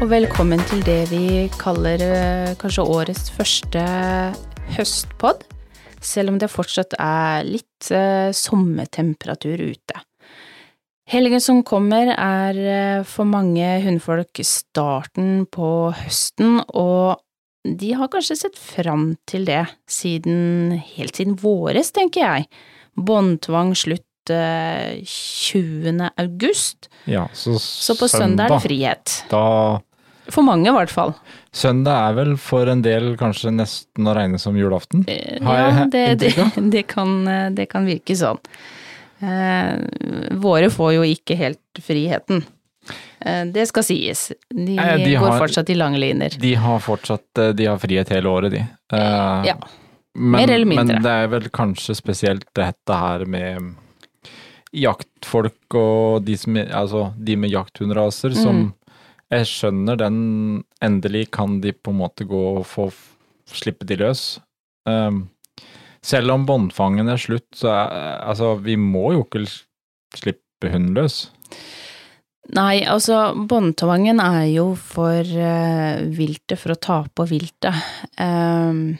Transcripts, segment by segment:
Og velkommen til det vi kaller eh, kanskje årets første høstpod, selv om det fortsatt er litt eh, sommertemperatur ute. Helgen som kommer er eh, for mange hundfolk starten på høsten, og de har kanskje sett fram til det siden, helt siden våres, tenker jeg. Båndtvang slutt eh, 20. august, Ja, så, så på søndag er det frihet. Da, For mange, i hvert fall. søndag er vel for en del kanskje nesten å regne som julaften? Eh, Ja, det, det, det, kan, eh, det kan virke sånn. Eh, våre får jo ikke helt friheten. Eh, det skal sies. De, Eh, de går har- fortsatt i lange liner. De har fortsatt eh, de har frihet hele året, de. Eh, Ja. men, mer eller mindre. Men det er vel kanskje spesielt dette her med jaktfolk og de, som, altså, de med jakthundraser som Mm. Jeg skjønner den Endelig kan de på en måte gå og få slippe de løs. Um, selv om båndfangen er slutt, så er altså Vi må jo ikke slippe hunden løs. Nei, altså, båndtvangen er jo for uh, viltet, for å ta på viltet. Um,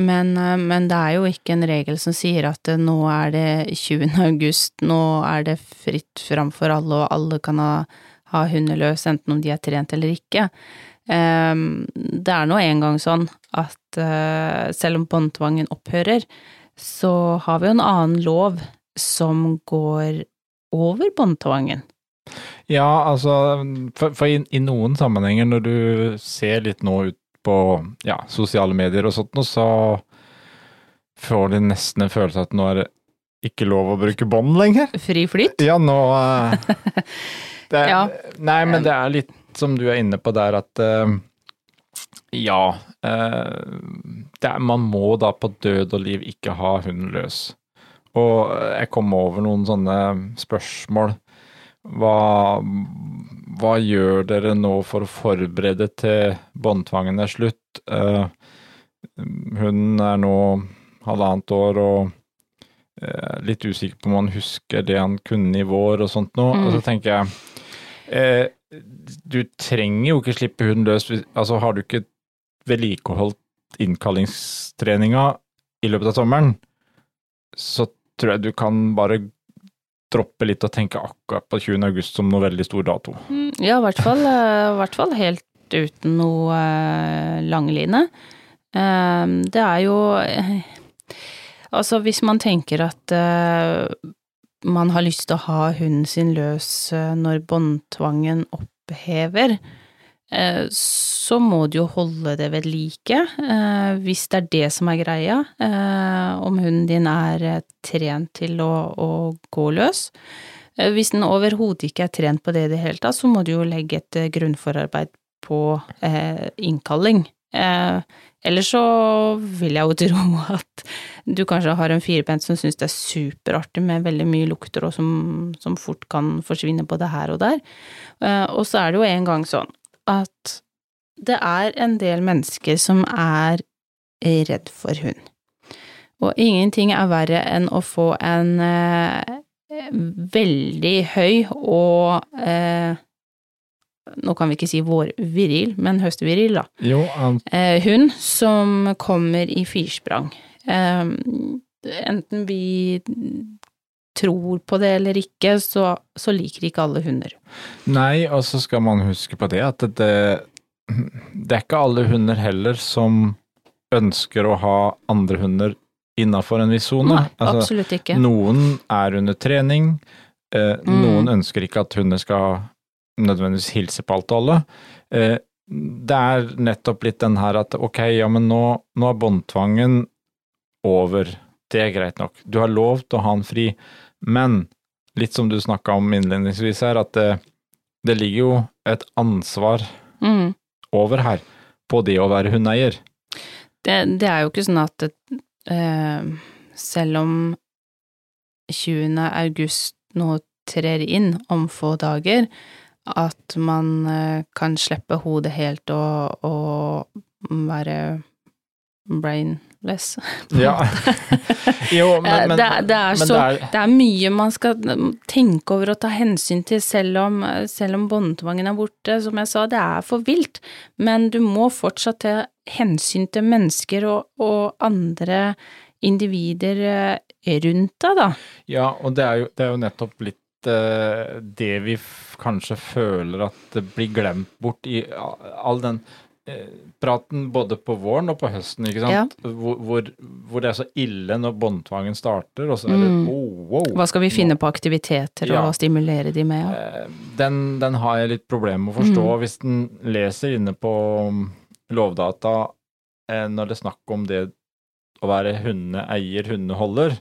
men, uh, men det er jo ikke en regel som sier at uh, nå er det 20. august, nå er det fritt fram for alle, og alle kan ha, ha hunder løs, enten om de er trent eller ikke. Ehm, det er nå engang sånn at eh, selv om båndtvangen opphører, så har vi jo en annen lov som går over båndtvangen. Ja, altså For, for i, i noen sammenhenger, når du ser litt nå ut på ja, sosiale medier og sånt, så får de nesten en følelse av at nå er det ikke lov å bruke bånd lenger. Fri flyt? Ja, nå eh, det, Ja. Nei, men det er litt som du er inne på der, at uh, ja uh, det er, Man må da på død og liv ikke ha hunden løs. Og jeg kom over noen sånne spørsmål. Hva, hva gjør dere nå for å forberede til båndtvangen er slutt? Uh, hunden er nå halvannet år og eh, litt usikker på om han husker det han kunne i vår og sånt noe. Mm. Og så tenker jeg eh, Du trenger jo ikke slippe hunden løs. Altså har du ikke vedlikeholdt innkallingstreninga i løpet av sommeren, så tror jeg du kan bare droppe litt og tenke akkurat på 20. august som noe veldig stor dato. Mm, Ja, i hvert fall, eh, hvert fall helt uten noe eh, langline. Det er jo Altså, hvis man tenker at man har lyst til å ha hunden sin løs eh, når båndtvangen opphever, eh, så må du jo holde det ved like, eh, hvis det er det som er greia. Om hunden din er trent til å, å gå løs. Hvis den overhodet ikke er trent på det i det hele tatt, så må du jo legge et grunnforarbeid på innkalling. Eh, ellers så vil jeg jo tro at du kanskje har en firbent som syns det er superartig med veldig mye lukter og som, som fort kan forsvinne både her og der. Eh, og så er det jo en gang sånn at det er en del mennesker som er redd for hund. Og ingenting er verre enn å få en eh, veldig høy og eh, Nå kan vi ikke si vårviril, men høstviril, da. Jo, um... Eh, hund som kommer i firsprang. Eh, enten vi tror på det eller ikke, så, så liker ikke alle hunder. nei, og så skal man huske på det at det, det er ikke alle hunder heller som ønsker å ha andre hunder innafor en viss sone. Altså, absolutt ikke. Noen er under trening, eh, Mm. noen ønsker ikke at hunder skal nødvendigvis hilse på alt og alle. Eh, det er nettopp litt den her at ok, ja, men nå, nå er båndtvangen over. Det er greit nok. Du har lov til å ha en fri, men litt som du snakka om innledningsvis her, at det, det ligger jo et ansvar Mm. over her på det å være hundeeier. Det, det er jo ikke sånn at det, øh, selv om 20. august nå trer inn om få dager, at man eh, kan slippe hodet helt og, og være brainless. Ja. jo, men, Eh, men, det, det, er så, det er det er mye man skal tenke over og ta hensyn til, selv om, selv om båndtvangen er borte. Som jeg sa, det er for vilt, men du må fortsatt ta hensyn til mennesker og, og andre individer eh, rundt deg, da. Ja, og det er jo, det er jo nettopp litt det vi kanskje føler at det blir glemt bort i all den eh, praten både på våren og på høsten, ikke sant? Hvor, hvor, hvor det er så ille når båndtvangen starter, og så er det Mm. oh, wow. Hva skal vi finne på aktiviteter Ja. og stimulere de med? Ja. Eh, Den, den har jeg litt problemer med å forstå. Mm. Hvis den leser inne på um, Lovdata eh, når det er snakk om det å være hundeeier, hundeholder,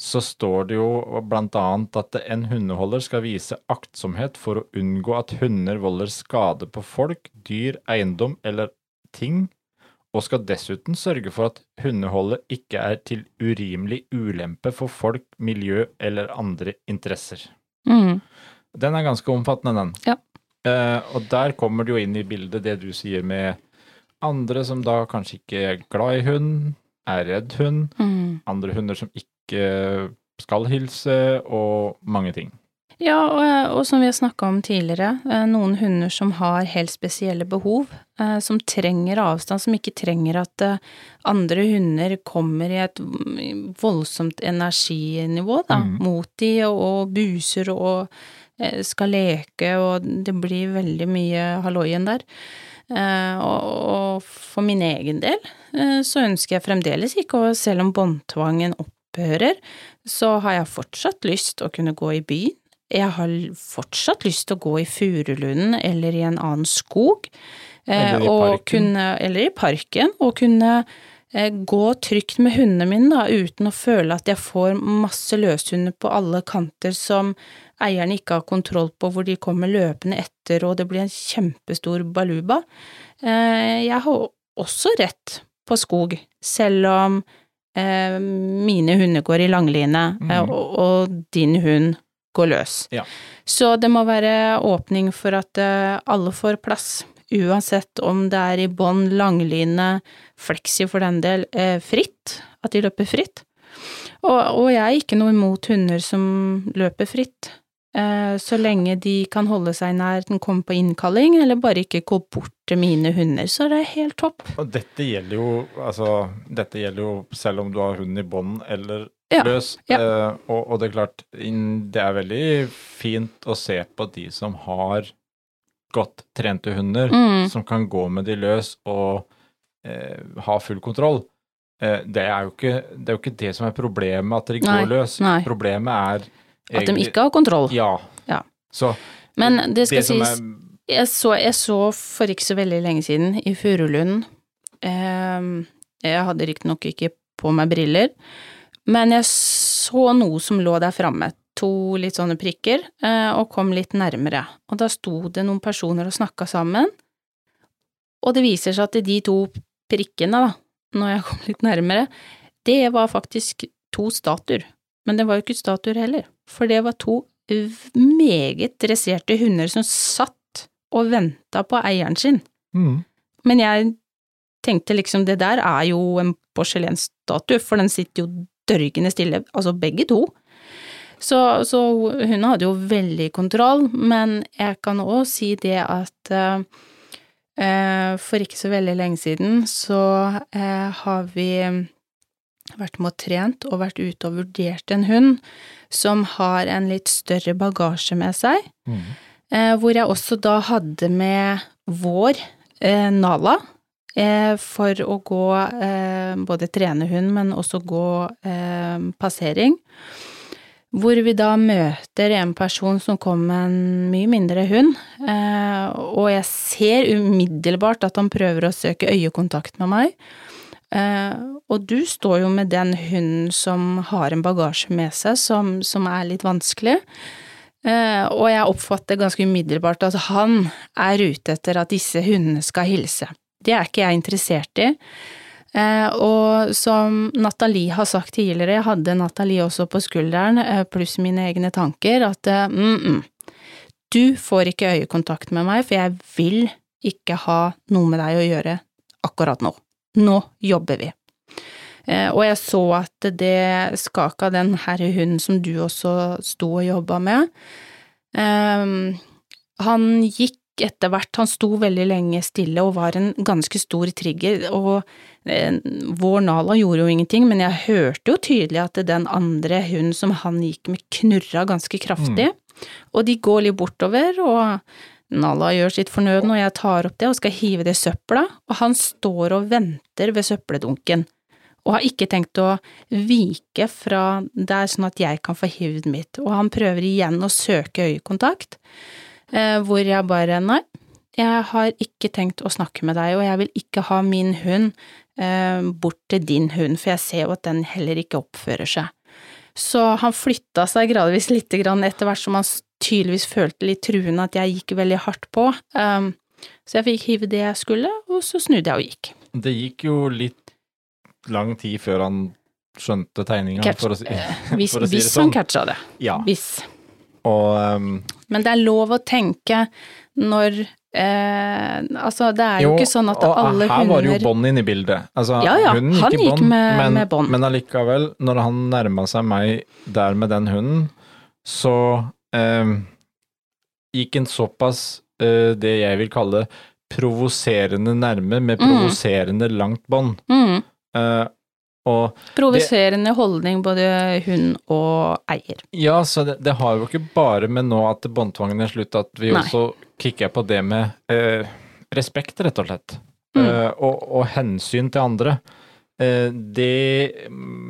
så står det jo blant annet at en hundeholder skal vise aktsomhet for å unngå at hunder volder skade på folk, dyr, eiendom eller ting, og skal dessuten sørge for at hundeholdet ikke er til urimelig ulempe for folk, miljø eller andre interesser. Mm. Den er ganske omfattende, den. Ja. Eh, og der kommer det jo inn i bildet det du sier med andre som da kanskje ikke er glad i hund, er redd hund, Mm. andre hunder som ikke skal hilse, og mange ting. Ja, og, og som vi har snakka om tidligere, eh, noen hunder som har helt spesielle behov, eh, som trenger avstand, som ikke trenger at eh, andre hunder kommer i et voldsomt energinivå da, Mm. mot de og, buser og eh, skal leke, og det blir veldig mye halloien der. Eh, og, for min egen del eh, så ønsker jeg fremdeles ikke, og selv om båndtvangen opphører, så har jeg fortsatt lyst å kunne gå i byen. Jeg har fortsatt lyst til å gå i Furulunden eller i en annen skog. eh, Eller i og parken. Kunne, eller i parken, og kunne eh, gå trygt med hundene mine, da, uten å føle at jeg får masse løshunder på alle kanter som eierne ikke har kontroll på, hvor de kommer løpende etter, og det blir en kjempestor baluba. Eh, jeg har også rett på skog, selv om eh, mine hunder går i langline, eh, Mhm. og, og din hund går løs. Ja. Så det må være åpning for at eh, alle får plass, uansett om det er i bånd, langline, fleksi for den del, eh, fritt, at de løper fritt. Og, og jeg er ikke noe imot hunder som løper fritt, eh, så lenge de kan holde seg nær den kommer på innkalling, eller bare ikke gå bort til mine hunder, så er det helt topp. Og dette gjelder jo, altså, dette gjelder jo selv om du har hunden i bånd eller Ja, løs. ja. Eh, og, og det er klart, det er veldig fint å se på de som har godt trente hunder, Mm. som kan gå med de løs og eh, ha full kontroll. Eh, det, er jo ikke, det er jo ikke det som er problemet, at de Nei, går løs. nei. Problemet er At de ikke har kontroll. Ja. Ja. Så Men det skal det sies, jeg så, jeg så for ikke så veldig lenge siden i Furulund eh, Jeg hadde riktignok ikke på meg briller, men jeg så noe som lå der framme. To litt sånne prikker, eh, og kom litt nærmere. Og da sto det noen personer og snakka sammen, og det viser seg at de to prikkene, da, når jeg kom litt nærmere, det var faktisk to statuer. Men det var jo ikke statuer heller, for det var to meget dresserte hunder som satt og venta på eieren sin. mm. Men jeg tenkte liksom, det der er jo en porselensstatue, for den sitter jo dørgende stille, altså begge to. Så, så hun hadde jo veldig kontroll, men jeg kan òg si det at eh, eh, for ikke så veldig lenge siden så eh, har vi vært med og trent og vært ute og vurdert en hund som har en litt større bagasje med seg, Mm. eh, hvor jeg også da hadde med vår eh, Nala eh, for å gå eh, både trene hund, men også gå eh, passering. Hvor vi da møter en person som kom med en mye mindre hund, eh, og jeg ser umiddelbart at han prøver å søke øyekontakt med meg. Eh, og du står jo med den hunden som har en bagasje med seg som, som er litt vanskelig. Eh, og jeg oppfatter ganske umiddelbart at han er ute etter at disse hundene skal hilse. Det er ikke jeg interessert i. Eh, og som Nathalie har sagt tidligere, jeg hadde Nathalie også på skulderen, eh, pluss mine egne tanker, at eh, mm, mm, du får ikke øyekontakt med meg, for jeg vil ikke ha noe med deg å gjøre akkurat nå. nå jobber vi. Og jeg så at det skaka den herre hunden som du også sto og jobba med. Han gikk etter hvert, han sto veldig lenge stille og var en ganske stor trigger, og eh, vår Nala gjorde jo ingenting, men jeg hørte jo tydelig at den andre hunden som han gikk med, knurra ganske kraftig, mm. og de går litt bortover, og Nala gjør sitt fornødne, og jeg tar opp det og skal hive det i søpla, og han står og venter ved søppeldunken og har ikke tenkt å vike fra der sånn at jeg kan få hivd mitt, og han prøver igjen å søke øyekontakt, hvor jeg bare nei, jeg har ikke tenkt å snakke med deg, og jeg vil ikke ha min hund eh, bort til din hund, for jeg ser jo at den heller ikke oppfører seg. Så han flytta seg gradvis lite grann etter hvert som han tydeligvis følte litt truende at jeg gikk veldig hardt på. Um, så jeg fikk hive det jeg skulle, og så snudde jeg og gikk. Det gikk jo litt lang tid før han skjønte tegninga, for å si, hvis, for å si hvis det sånn. han catcha det. Ja. Hvis. Og, um, Men det er lov å tenke når eh, Altså, det er jo, jo ikke sånn at alle hunder Her var jo bånd inne i bildet. Altså, ja, ja, hunden han gikk, gikk med, men, med bånd. Men allikevel, når han nærma seg meg der med den hunden, så eh, gikk en såpass eh, det jeg vil kalle provoserende nærme med mm. provoserende mm. langt bånd. Mm. Provoserende holdning, både hund og eier. Ja, så det, det, har jo ikke bare med nå at båndtvangen er slutt, at vi Nei. også kikker på det med eh, respekt, rett og slett. Mm. Eh, og, og, hensyn til andre. det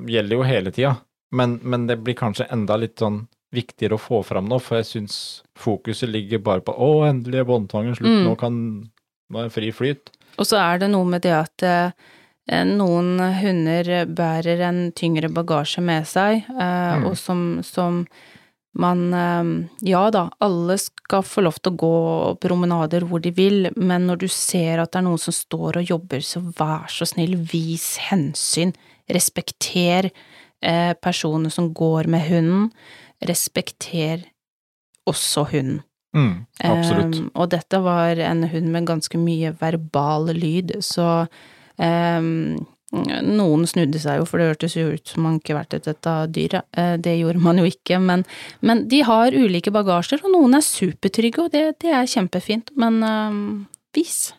gjelder jo hele tida, men, men, det blir kanskje enda litt sånn viktigere å få fram nå, for jeg syns fokuset ligger bare på å, endelig er båndtvangen slutt, mm. nå kan nå er fri flyt. Og så er det noe med det at Eh, noen hunder bærer en tyngre bagasje med seg, eh, mm. og som, som, man eh, Ja da, alle skal få lov til å gå promenader hvor de vil, men når du ser at det er noen som står og jobber, så vær så snill, vis hensyn. Respekter eh, personer som går med hunden. Respekter også hunden. Mm, absolutt. Um, og dette var en hund med ganske mye verbal lyd, så noen snudde seg jo, for det hørtes jo ut som man ikke vært et dette dyret. Uh, det gjorde man jo ikke, men, men, de har ulike bagasjer, og noen er supertrygge, og det, det er kjempefint, men um, vis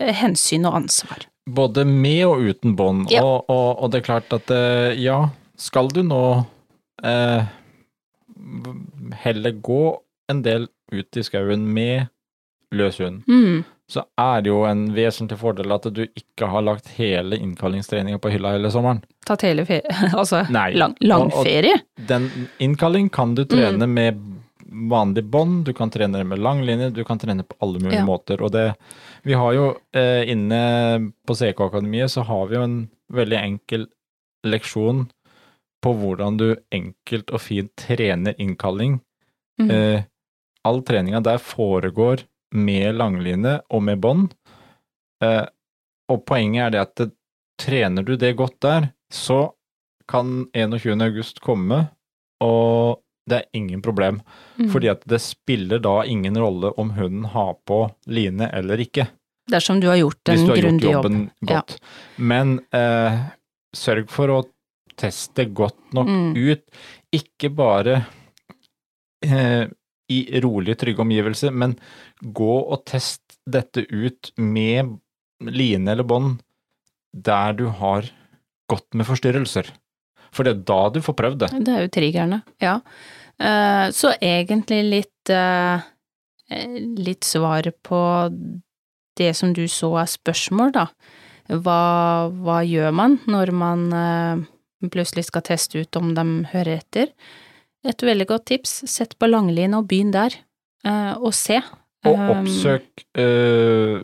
uh, hensyn og ansvar. Både med og uten bånd, ja. og, og, og, det er klart at uh, ja, skal du nå heller gå en del ut i skauen med løs hund, mm så er det jo en vesentlig fordel at du ikke har lagt hele innkallingstreninga på hylla hele sommeren. Tatt hele ferie, altså Nei. lang, lang og, og ferie? Den innkalling kan du trene mm. med vanlig bånd, du kan trene med langlinje, du kan trene på alle mulige ja. måter. Og det Vi har jo eh, inne på CK-akademiet så har vi jo en veldig enkel leksjon på hvordan du enkelt og fint trener innkalling. Mm. Eh, all treninga der foregår med langline og med bånd. Eh, og poenget er det at det, trener du det godt der, så kan 21. august komme, og det er ingen problem. Mm. Fordi at det spiller da ingen rolle om hunden har på line eller ikke. Dersom du har gjort en grundig jobb. Hvis du har gjort jobben godt. Ja. Men eh, sørg for å teste godt nok mm. ut. Ikke bare eh, i rolige, trygge omgivelser, men gå og test dette ut med line eller bånd der du har gått med forstyrrelser. For det er da du får prøvd det. Det er jo triggerne, ja. Eh, så egentlig litt eh, litt svaret på det som du så er spørsmål, da. Hva, hva gjør man når man eh, plutselig skal teste ut om de hører etter? Et veldig godt tips, sett på langline og begynn der, uh, og se. Og um, oppsøk uh,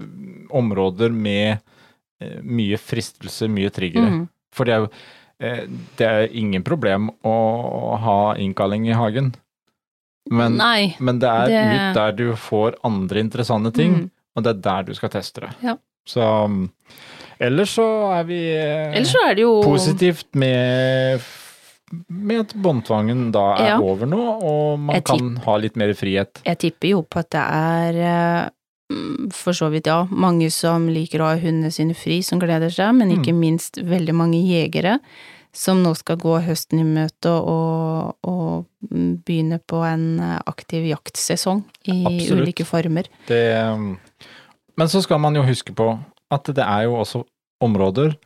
områder med mye fristelse, mye triggere. Mm. For det er jo det er ingen problem å ha innkalling i hagen. Men, Nei, men det er det... ut der du får andre interessante ting, mm. og det er der du skal teste det. Ja. Så ellers så er vi så er det jo... positivt med med at båndtvangen da er ja. over nå, og man kan ha litt mer frihet. Jeg tipper jo på at det er eh, mm, for så vidt, ja, mange som liker å ha hundene sine fri, som gleder seg, men ikke minst veldig mange jegere som nå skal gå høsten i møte og, og begynne på en aktiv jaktsesong i Absolutt. ulike former. Det, men så skal man jo huske på at det er jo også områder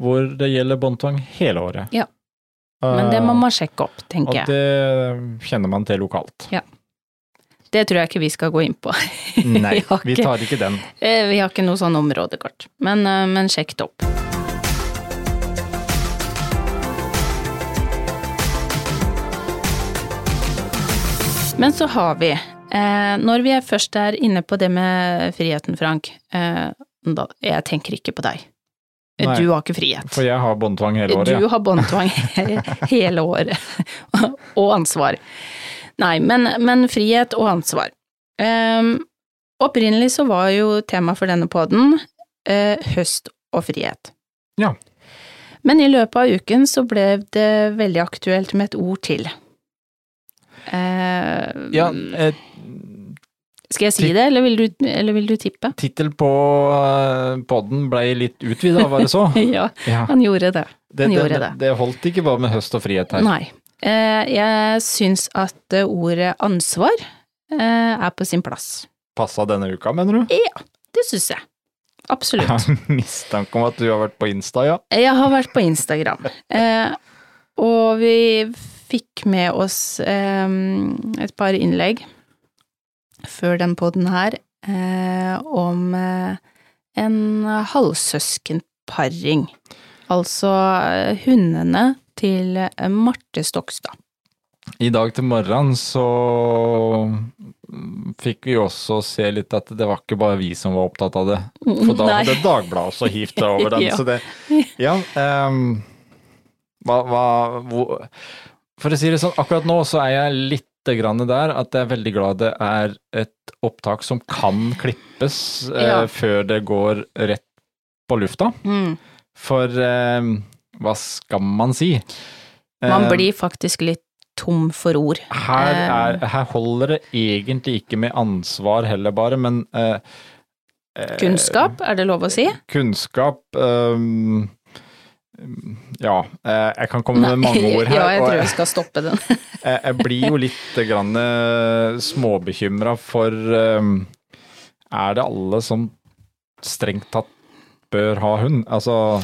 hvor det gjelder båndtvang hele året. Ja. Men det må man sjekke opp, tenker jeg. Og det kjenner man til lokalt. Det tror jeg ikke vi skal gå inn på. Nei, Vi tar ikke den. Eh, Vi har ikke noe sånn områdekart, men, eh, men sjekk det opp. Men så har vi, eh, når vi først er inne på det med friheten, Frank, eh, jeg tenker ikke på deg. Nei. Du har ikke frihet. For jeg har båndtvang hele året. Du ja. har båndtvang hele året, og ansvar. Nei, men, men frihet og ansvar. Um, opprinnelig så var jo tema for denne poden uh, høst og frihet. Ja. Men i løpet av uken så ble det veldig aktuelt med et ord til. Uh, Ja, eh, skal jeg si det, eller vil du, eller vil du tippe? Tittel på eh, podden ble litt utvida, var det så? ja, Ja. han gjorde det. Han det, gjorde det, det. det holdt ikke bare med høst og frihet her. Nei. Eh, jeg syns at eh, ordet ansvar er på sin plass. Passa denne uka, mener du? Ja, det syns jeg. Jeg Absolutt. har mistanke om at du har vært på Insta, ja. Jeg har vært på Instagram, og vi fikk med oss et par innlegg før den podden her eh, om eh, en halvsøskenparing. Altså eh, hundene til eh, Marte Stokstad. I dag til morgenen så mm, fikk vi også se litt at det var ikke bare vi som var opptatt av det. For da hadde Dagbladet også hivt seg over den. Ja. Så det Ja. Um, hva, hva hvor, For å si det sånn, akkurat nå så er jeg litt der at jeg er veldig glad det er et opptak som kan klippes eh, Ja. før det går rett på lufta. Mm. For eh, hva skal man si? Man Eh, blir faktisk litt tom for ord. her, Eh. er, her holder det egentlig ikke med ansvar heller, bare, men Kunnskap, er det lov å si? Kunnskap ehm, Ja, eh, jeg kan komme med mange ord her. ja, jeg tror jeg, vi skal stoppe den. jeg, jeg blir jo litt grann eh, småbekymra for ehm, Er det alle som strengt tatt bør ha hund? Altså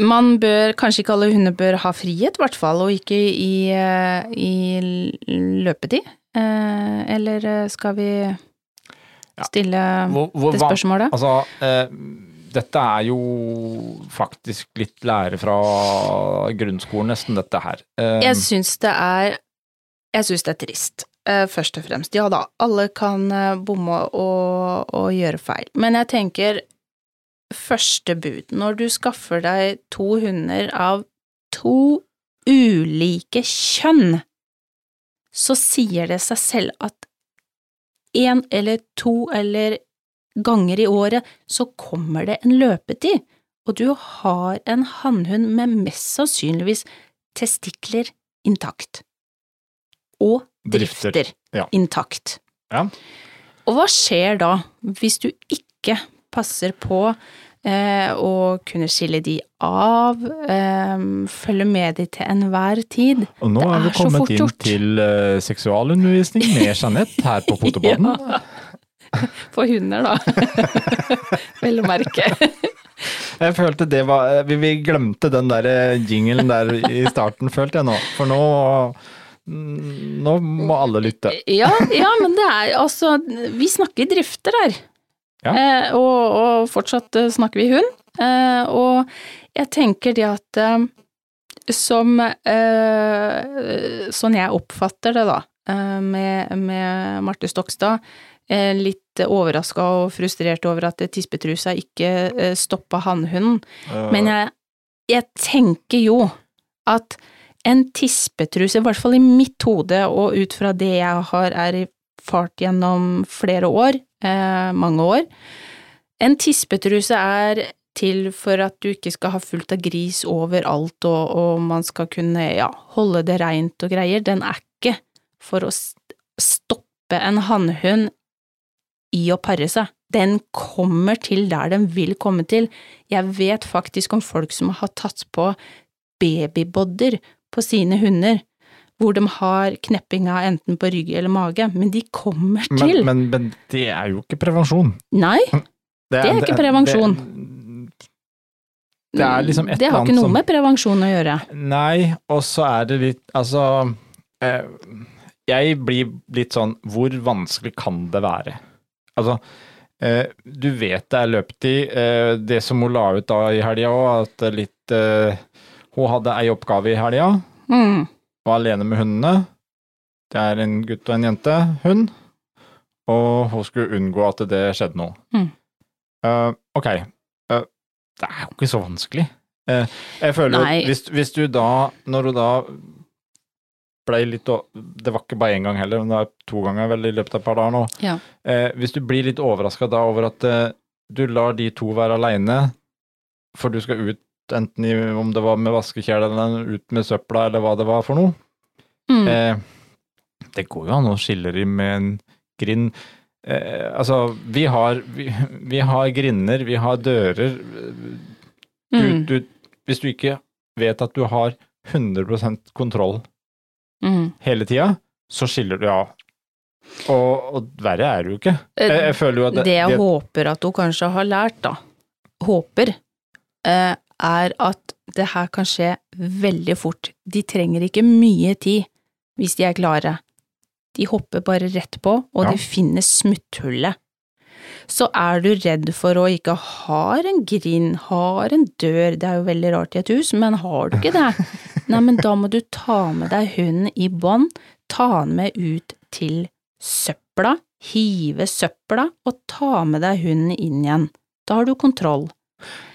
Man bør, kanskje ikke alle hunder bør ha frihet, i hvert fall, og ikke i, eh, i løpetid. Eh, Eller eh, skal vi stille hvor, hvor, det spørsmålet? Altså, eh, dette er jo faktisk litt lære fra grunnskolen, nesten, dette her. Eh, Jeg syns det er Jeg syns det er trist, eh, først og fremst. Ja da, alle kan eh, bomme og, og gjøre feil, men jeg tenker første bud Når du skaffer deg to hunder av to ulike kjønn, så sier det seg selv at én eller to eller ganger i året så kommer det en løpetid, og du har en hannhund med mest sannsynligvis testikler intakt. Og Drifter, drifter, ja. intakt. Ja. Og hva skjer da, hvis du ikke passer på eh, å kunne skille de av, eh, følge med de til enhver tid? Og nå er vi er så kommet inn til eh, seksualundervisning med Jeanette her på Potepodden. For hunder, da. Vel å merke. Jeg følte det var Vi, glemte den der jingelen der i starten, følte jeg nå. For nå mm, Nå må alle lytte. Ja, ja, men det er altså Vi snakker drifter her. Ja. Eh, og, og fortsatt eh, snakker vi hund. Eh, og jeg tenker det at eh, som eh, Sånn jeg oppfatter det, da, eh, med, med Marte Stokstad. Eh, litt overraska og frustrert over at tispetrusa ikke eh, stoppa hannhunden. Men jeg, jeg tenker jo at en tispetruse, i hvert fall i mitt hode og ut fra det jeg har erfart gjennom flere år, eh, mange år, en tispetruse er til for at du ikke skal ha fullt av gris overalt og, og man skal kunne ja, holde det reint og greier. Den er ikke for å stoppe en hannhund i å pare seg. Den kommer til der den vil komme til. Jeg vet faktisk om folk som har tatt på babybodder på sine hunder, hvor de har kneppinga enten på rygg eller mage, men de kommer til. Men, men, men det er jo ikke prevensjon. Nei, det er ikke prevensjon. Det, det er liksom et det har ikke noe som med prevensjon å gjøre. Nei, og så er det litt Altså eh, Jeg blir litt sånn Hvor vanskelig kan det være? Altså, eh, du vet det er løpetid. Eh, det som hun la ut da i helga òg, at litt eh, Hun hadde ei oppgave i helga. Mm. Var alene med hundene. Det er en gutt og en jente, hund. Og hun skulle unngå at det skjedde noe. Mm. Uh, ok, Uh, det er jo ikke så vanskelig. Uh, jeg føler Nei. jo hvis, hvis du da, når du da ble litt Det var ikke bare én gang heller, men det er to ganger vel i løpet av et par dager nå. Ja. Eh, hvis du blir litt overraska da over at eh, du lar de to være aleine, for du skal ut enten i, om det var med vaskekjele eller ut med søpla eller hva det var for noe. Mm. Eh, det går jo an å skille dem med en grind. Eh, altså, vi har, vi, vi har grinder, vi har dører. Du, Mm. du, hvis du ikke vet at du har 100% kontroll Mm. hele tida, så skiller du av. Og, og verre er det jo ikke. Jeg, jeg føler jo at Det jeg håper at hun kanskje har lært, da, håper, eh, er at det her kan skje veldig fort. De trenger ikke mye tid hvis de er klare. De hopper bare rett på, og Ja. de finner smutthullet. Så er du redd for å ikke ha en grind, har en dør, det er jo veldig rart i et hus, men har du ikke det, nei, men da må du ta med deg hunden i bånd, ta den med ut til søpla, hive søpla og ta med deg hunden inn igjen. Da har du kontroll.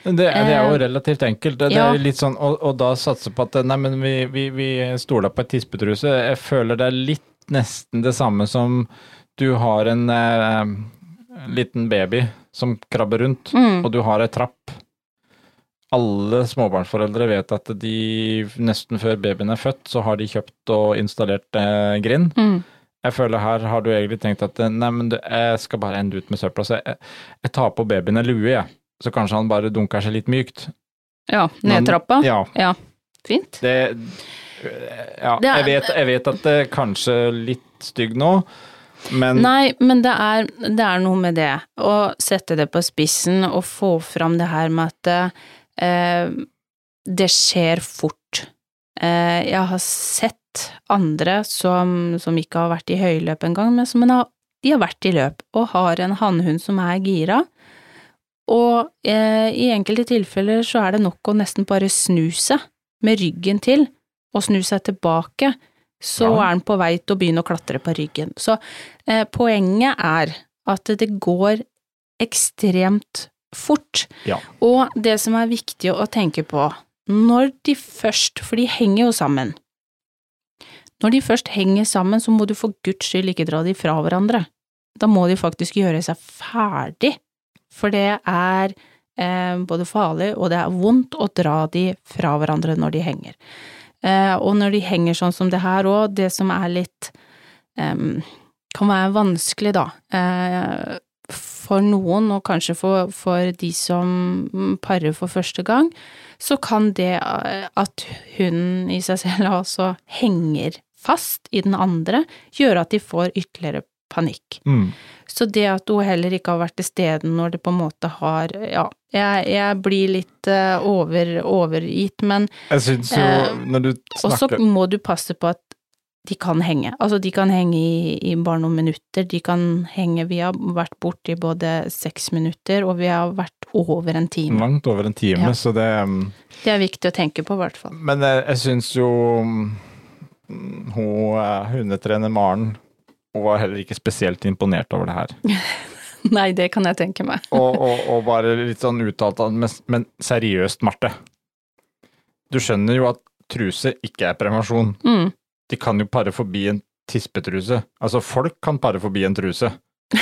Det, det er jo Eh, relativt enkelt. Det, det ja. er litt sånn, og, og da satse på at nei, men vi, vi, vi stoler på et tispetruse. Jeg føler det er litt nesten det samme som du har en eh, liten baby som krabber rundt, Mm. og du har ei trapp. Alle småbarnsforeldre vet at de nesten før babyen er født, så har de kjøpt og installert eh, grind. Mm. Jeg føler her har du egentlig tenkt at eh, nei, men du, jeg skal bare ende ut med søpla, så jeg, jeg tar på babyen en lue, jeg. Så kanskje han bare dunker seg litt mykt. Ja, ned trappa. Ja, Ja, fint. det Ja, Det er- jeg, vet, jeg vet at det er kanskje litt stygg nå, men Nei, men det er, det er noe med det. Å sette det på spissen og få fram det her med at eh, det skjer fort. Eh, jeg har sett andre som, som ikke har vært i høyløp engang, men som har, de har vært i løp og har en hannhund som er gira. Og eh, i enkelte tilfeller så er det nok å nesten bare snu seg med ryggen til og snu seg tilbake, så Ja. er den på vei til å begynne å klatre på ryggen. Så eh, poenget er at det går ekstremt fort. Ja. Og det som er viktig å tenke på, når de først, for de henger jo sammen, når de først henger sammen, så må du for guds skyld ikke dra de fra hverandre. Da må de faktisk gjøre seg ferdig, for det er eh, både farlig og det er vondt å dra de fra hverandre når de henger. Eh, og når de henger sånn som det her òg, det som er litt eh, kan være vanskelig, da, eh, for noen, og kanskje for, for de som parer for første gang, så kan det eh, at hunden i seg selv altså henger fast i den andre, gjøre at de får ytterligere panikk. mm, Så det at hun heller ikke har vært til stede når det på en måte har Ja, jeg, jeg blir litt eh, over, overgitt, men jeg syns jo, Eh, når du og så må du passe på at de kan henge. Altså, de kan henge i, i bare noen minutter, de kan henge Vi har vært borte i både seks minutter, og vi har vært over en time. langt over en time, Ja. så det mm, Det er viktig å tenke på, i hvert fall. Men jeg, jeg syns jo mm, hun eh, hundetrener Maren hun var heller ikke spesielt imponert over det her. Nei, det kan jeg tenke meg. Og, og, og bare litt sånn uttalt men, men seriøst, Marte. Du skjønner jo at truse ikke er prevensjon. Mm. De kan jo pare forbi en tispetruse. Altså, folk kan pare forbi en truse.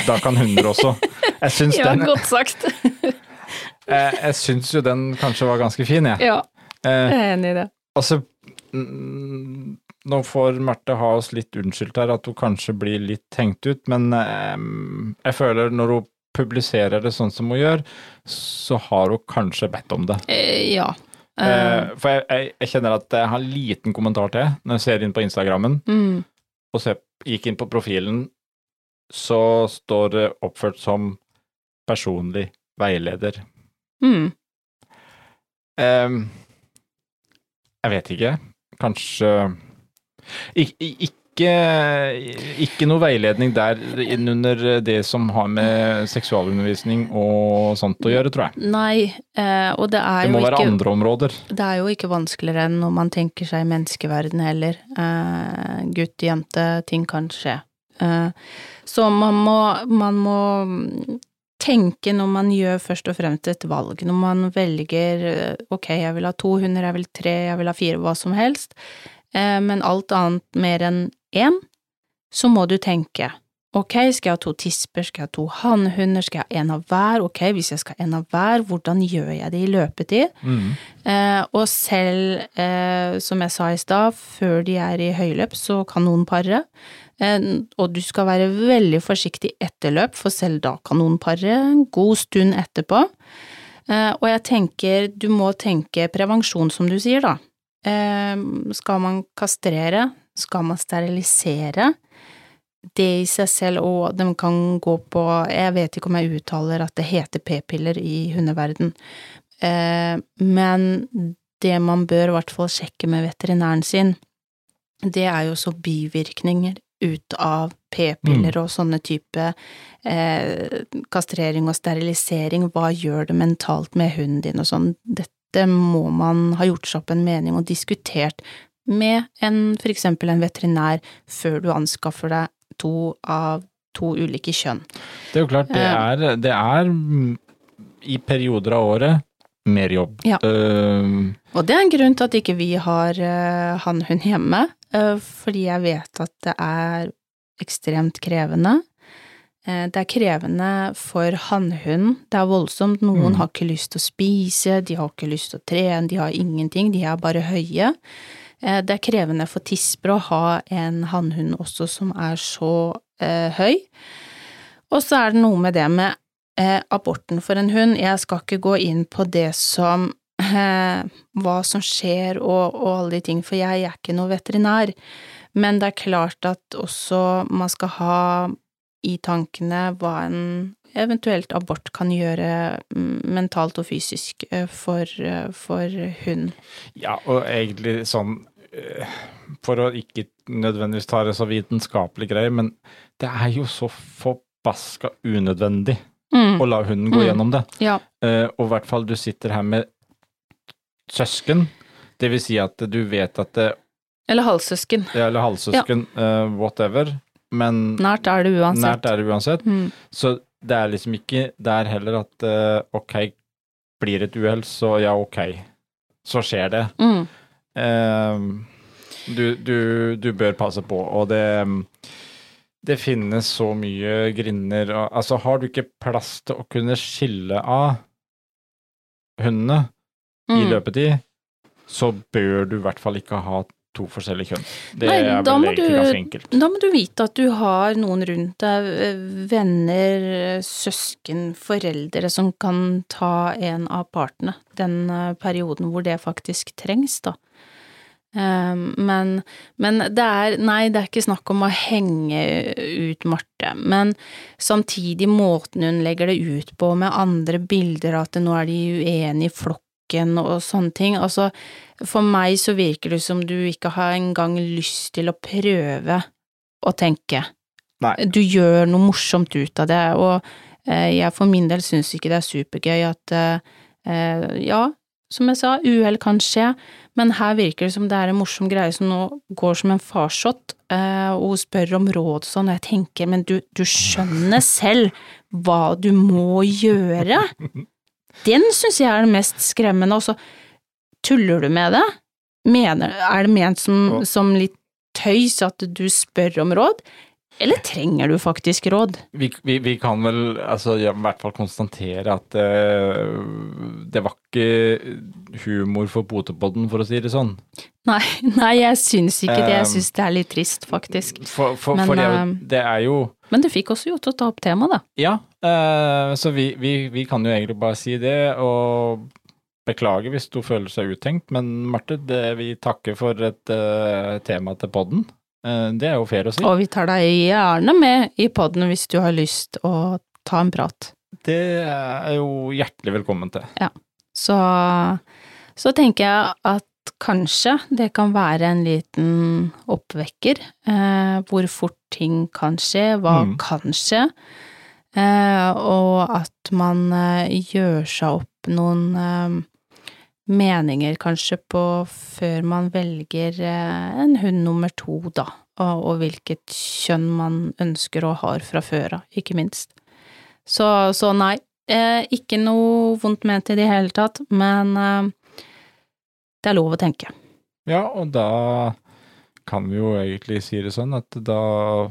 Da kan hunder også. Jeg syns Ja, den godt sagt. jeg, jeg syns jo den kanskje var ganske fin, jeg. ja, Eh, jeg er enig i det. Altså, mm, nå får Marte ha oss litt unnskyldt her, at hun kanskje blir litt hengt ut, men eh, jeg føler når hun publiserer det sånn som hun gjør, så har hun kanskje bedt om det. Eh, ja. Eh, for jeg, jeg, jeg kjenner at jeg har en liten kommentar til når jeg ser inn på Instagrammen, mm, og ser, gikk inn på profilen, så står det oppført som personlig veileder. mm. Ehm, jeg vet ikke. Kanskje Ik ikke, ikke noe veiledning der innunder det som har med seksualundervisning og sånt å gjøre, tror jeg. Nei, eh, og det er Det må være ikke andre områder. Det er jo ikke vanskeligere enn når man tenker seg menneskeverden heller. Eh, gutt, jente, ting kan skje. Eh, så man må, man må tenke når man gjør først og fremst et valg. Når man velger ok, jeg vil ha to hunder, jeg vil tre, jeg vil ha fire, hva som helst, men alt annet mer enn én, så må du tenke ok, skal jeg ha to tisper, skal jeg ha to hannhunder, skal jeg ha en av hver, ok, hvis jeg skal ha en av hver, hvordan gjør jeg det i løpetid? Mm. Eh, og selv, eh, som jeg sa i stad, før de er i høyløp, så kan noen pare. Eh, og du skal være veldig forsiktig etter løp, for selv da kan noen pare en god stund etterpå. Eh, og jeg tenker, du må tenke prevensjon, som du sier, da. Eh, skal man kastrere? Skal man sterilisere? Det i seg selv, og de kan gå på Jeg vet ikke om jeg uttaler at det heter p-piller i hundeverden, Eh, men det man bør i hvert fall sjekke med veterinæren sin, det er jo så bivirkninger ut av p-piller og sånne type eh, kastrering og sterilisering. Hva gjør det mentalt med hunden din og sånn? Dette må man ha gjort seg opp en mening og diskutert med en, for eksempel en veterinær før du anskaffer deg to av to ulike kjønn. Det er jo klart, det Eh. er, det er i perioder av året mer jobb. Ja. Uh, Og det er en grunn til at ikke vi har uh, hannhund hjemme, uh, fordi jeg vet at det er ekstremt krevende. Eh, det er krevende for hannhund. det er voldsomt, noen Mm. har ikke lyst til å spise, de har ikke lyst til å trene, de har ingenting, de er bare høye. Eh, det er krevende for tisper å ha en hannhund også som er så eh, høy. Og så er det noe med det med eh, aborten for en hund. Jeg skal ikke gå inn på det som eh, hva som skjer og, og alle de ting, for jeg er ikke noe veterinær. Men det er klart at også man skal ha i tankene hva en eventuelt abort kan gjøre mm, mentalt og fysisk eh, for, eh, for hund. Ja, og egentlig sånn For å ikke nødvendigvis ta det så vitenskapelig greier, men det er jo så forbaska unødvendig Mm, å la hunden gå Mm. gjennom det. ja. Eh, og i hvert fall du sitter her med søsken, det vil si at du vet at det Eller halvsøsken. Eller halvsøsken, eh, whatever, men Nært er det uansett. nært er det uansett. Mm, Så det er liksom ikke der heller at eh, ok, blir det et uhell, så ja, ok, så skjer det. mm, Eh, du, du, du bør passe på, og det det finnes så mye grinder Altså, har du ikke plass til å kunne skille av hundene i mm. løpetid, så bør du i hvert fall ikke ha to forskjellige kjønn. Det Nei, er vel egentlig du- ganske enkelt. Da må du vite at du har noen rundt deg, eh, venner, søsken, foreldre, som kan ta en av partene den eh, perioden hvor det faktisk trengs, da. Um, Men, men det er Nei, det er ikke snakk om å henge ut Marte, men samtidig måten hun legger det ut på, med andre bilder, at nå er de uenige i flokken og sånne ting. Altså, for meg så virker det som du ikke har engang lyst til å prøve å tenke. Nei. Du gjør noe morsomt ut av det, og eh, jeg for min del syns ikke det er supergøy at eh, eh, ja, som jeg sa, uhell kan skje, men her virker det som det er en morsom greie som nå går som en farsott, eh, og hun spør om råd og sånn, og jeg tenker, men du, du skjønner selv hva du må gjøre. Den syns jeg er det mest skremmende, og så tuller du med det? Mener, er det ment som, som litt tøys at du spør om råd, eller trenger du faktisk råd? Vi, vi, vi kan vel altså, i hvert fall konstatere at uh, det var ikke humor for potepodden, for å si det sånn. Nei, nei, jeg syns ikke det. Jeg Um, syns det er litt trist, faktisk. For, for, Men, for det, eh, det er jo Men det fikk oss jo til å ta opp temaet, da. Ja, uh, så vi, vi, vi kan jo egentlig bare si det, og beklage hvis du føler seg uttenkt, men Marte, vi takker for et uh, tema til podden. Eh, det er jo fair å si. Og vi tar deg gjerne med i poden hvis du har lyst å ta en prat. Det er jo hjertelig velkommen til. Så, så tenker jeg at kanskje det kan være en liten oppvekker, eh, hvor fort ting kan skje, hva Mm. kan skje, eh, og at man eh, gjør seg opp noen eh, meninger kanskje på før man velger eh, en hund nummer to, da, og, og hvilket kjønn man ønsker og har fra før av, ikke minst. Så, så nei, eh, ikke noe vondt ment i det hele tatt, men eh, det er lov å tenke. Ja, og da kan vi jo egentlig si det sånn at da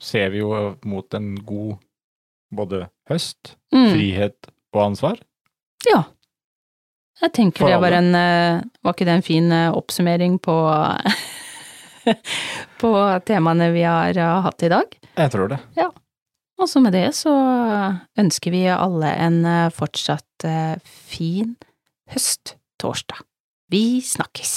ser vi jo mot en god både høst, Mm, frihet og ansvar. ja. Jeg tenker For det var en eh, Var ikke det en fin eh, oppsummering på på temaene vi har eh, hatt i dag? Jeg tror det. Ja. Og så med det så ønsker vi alle en fortsatt fin høsttorsdag. Vi snakkes!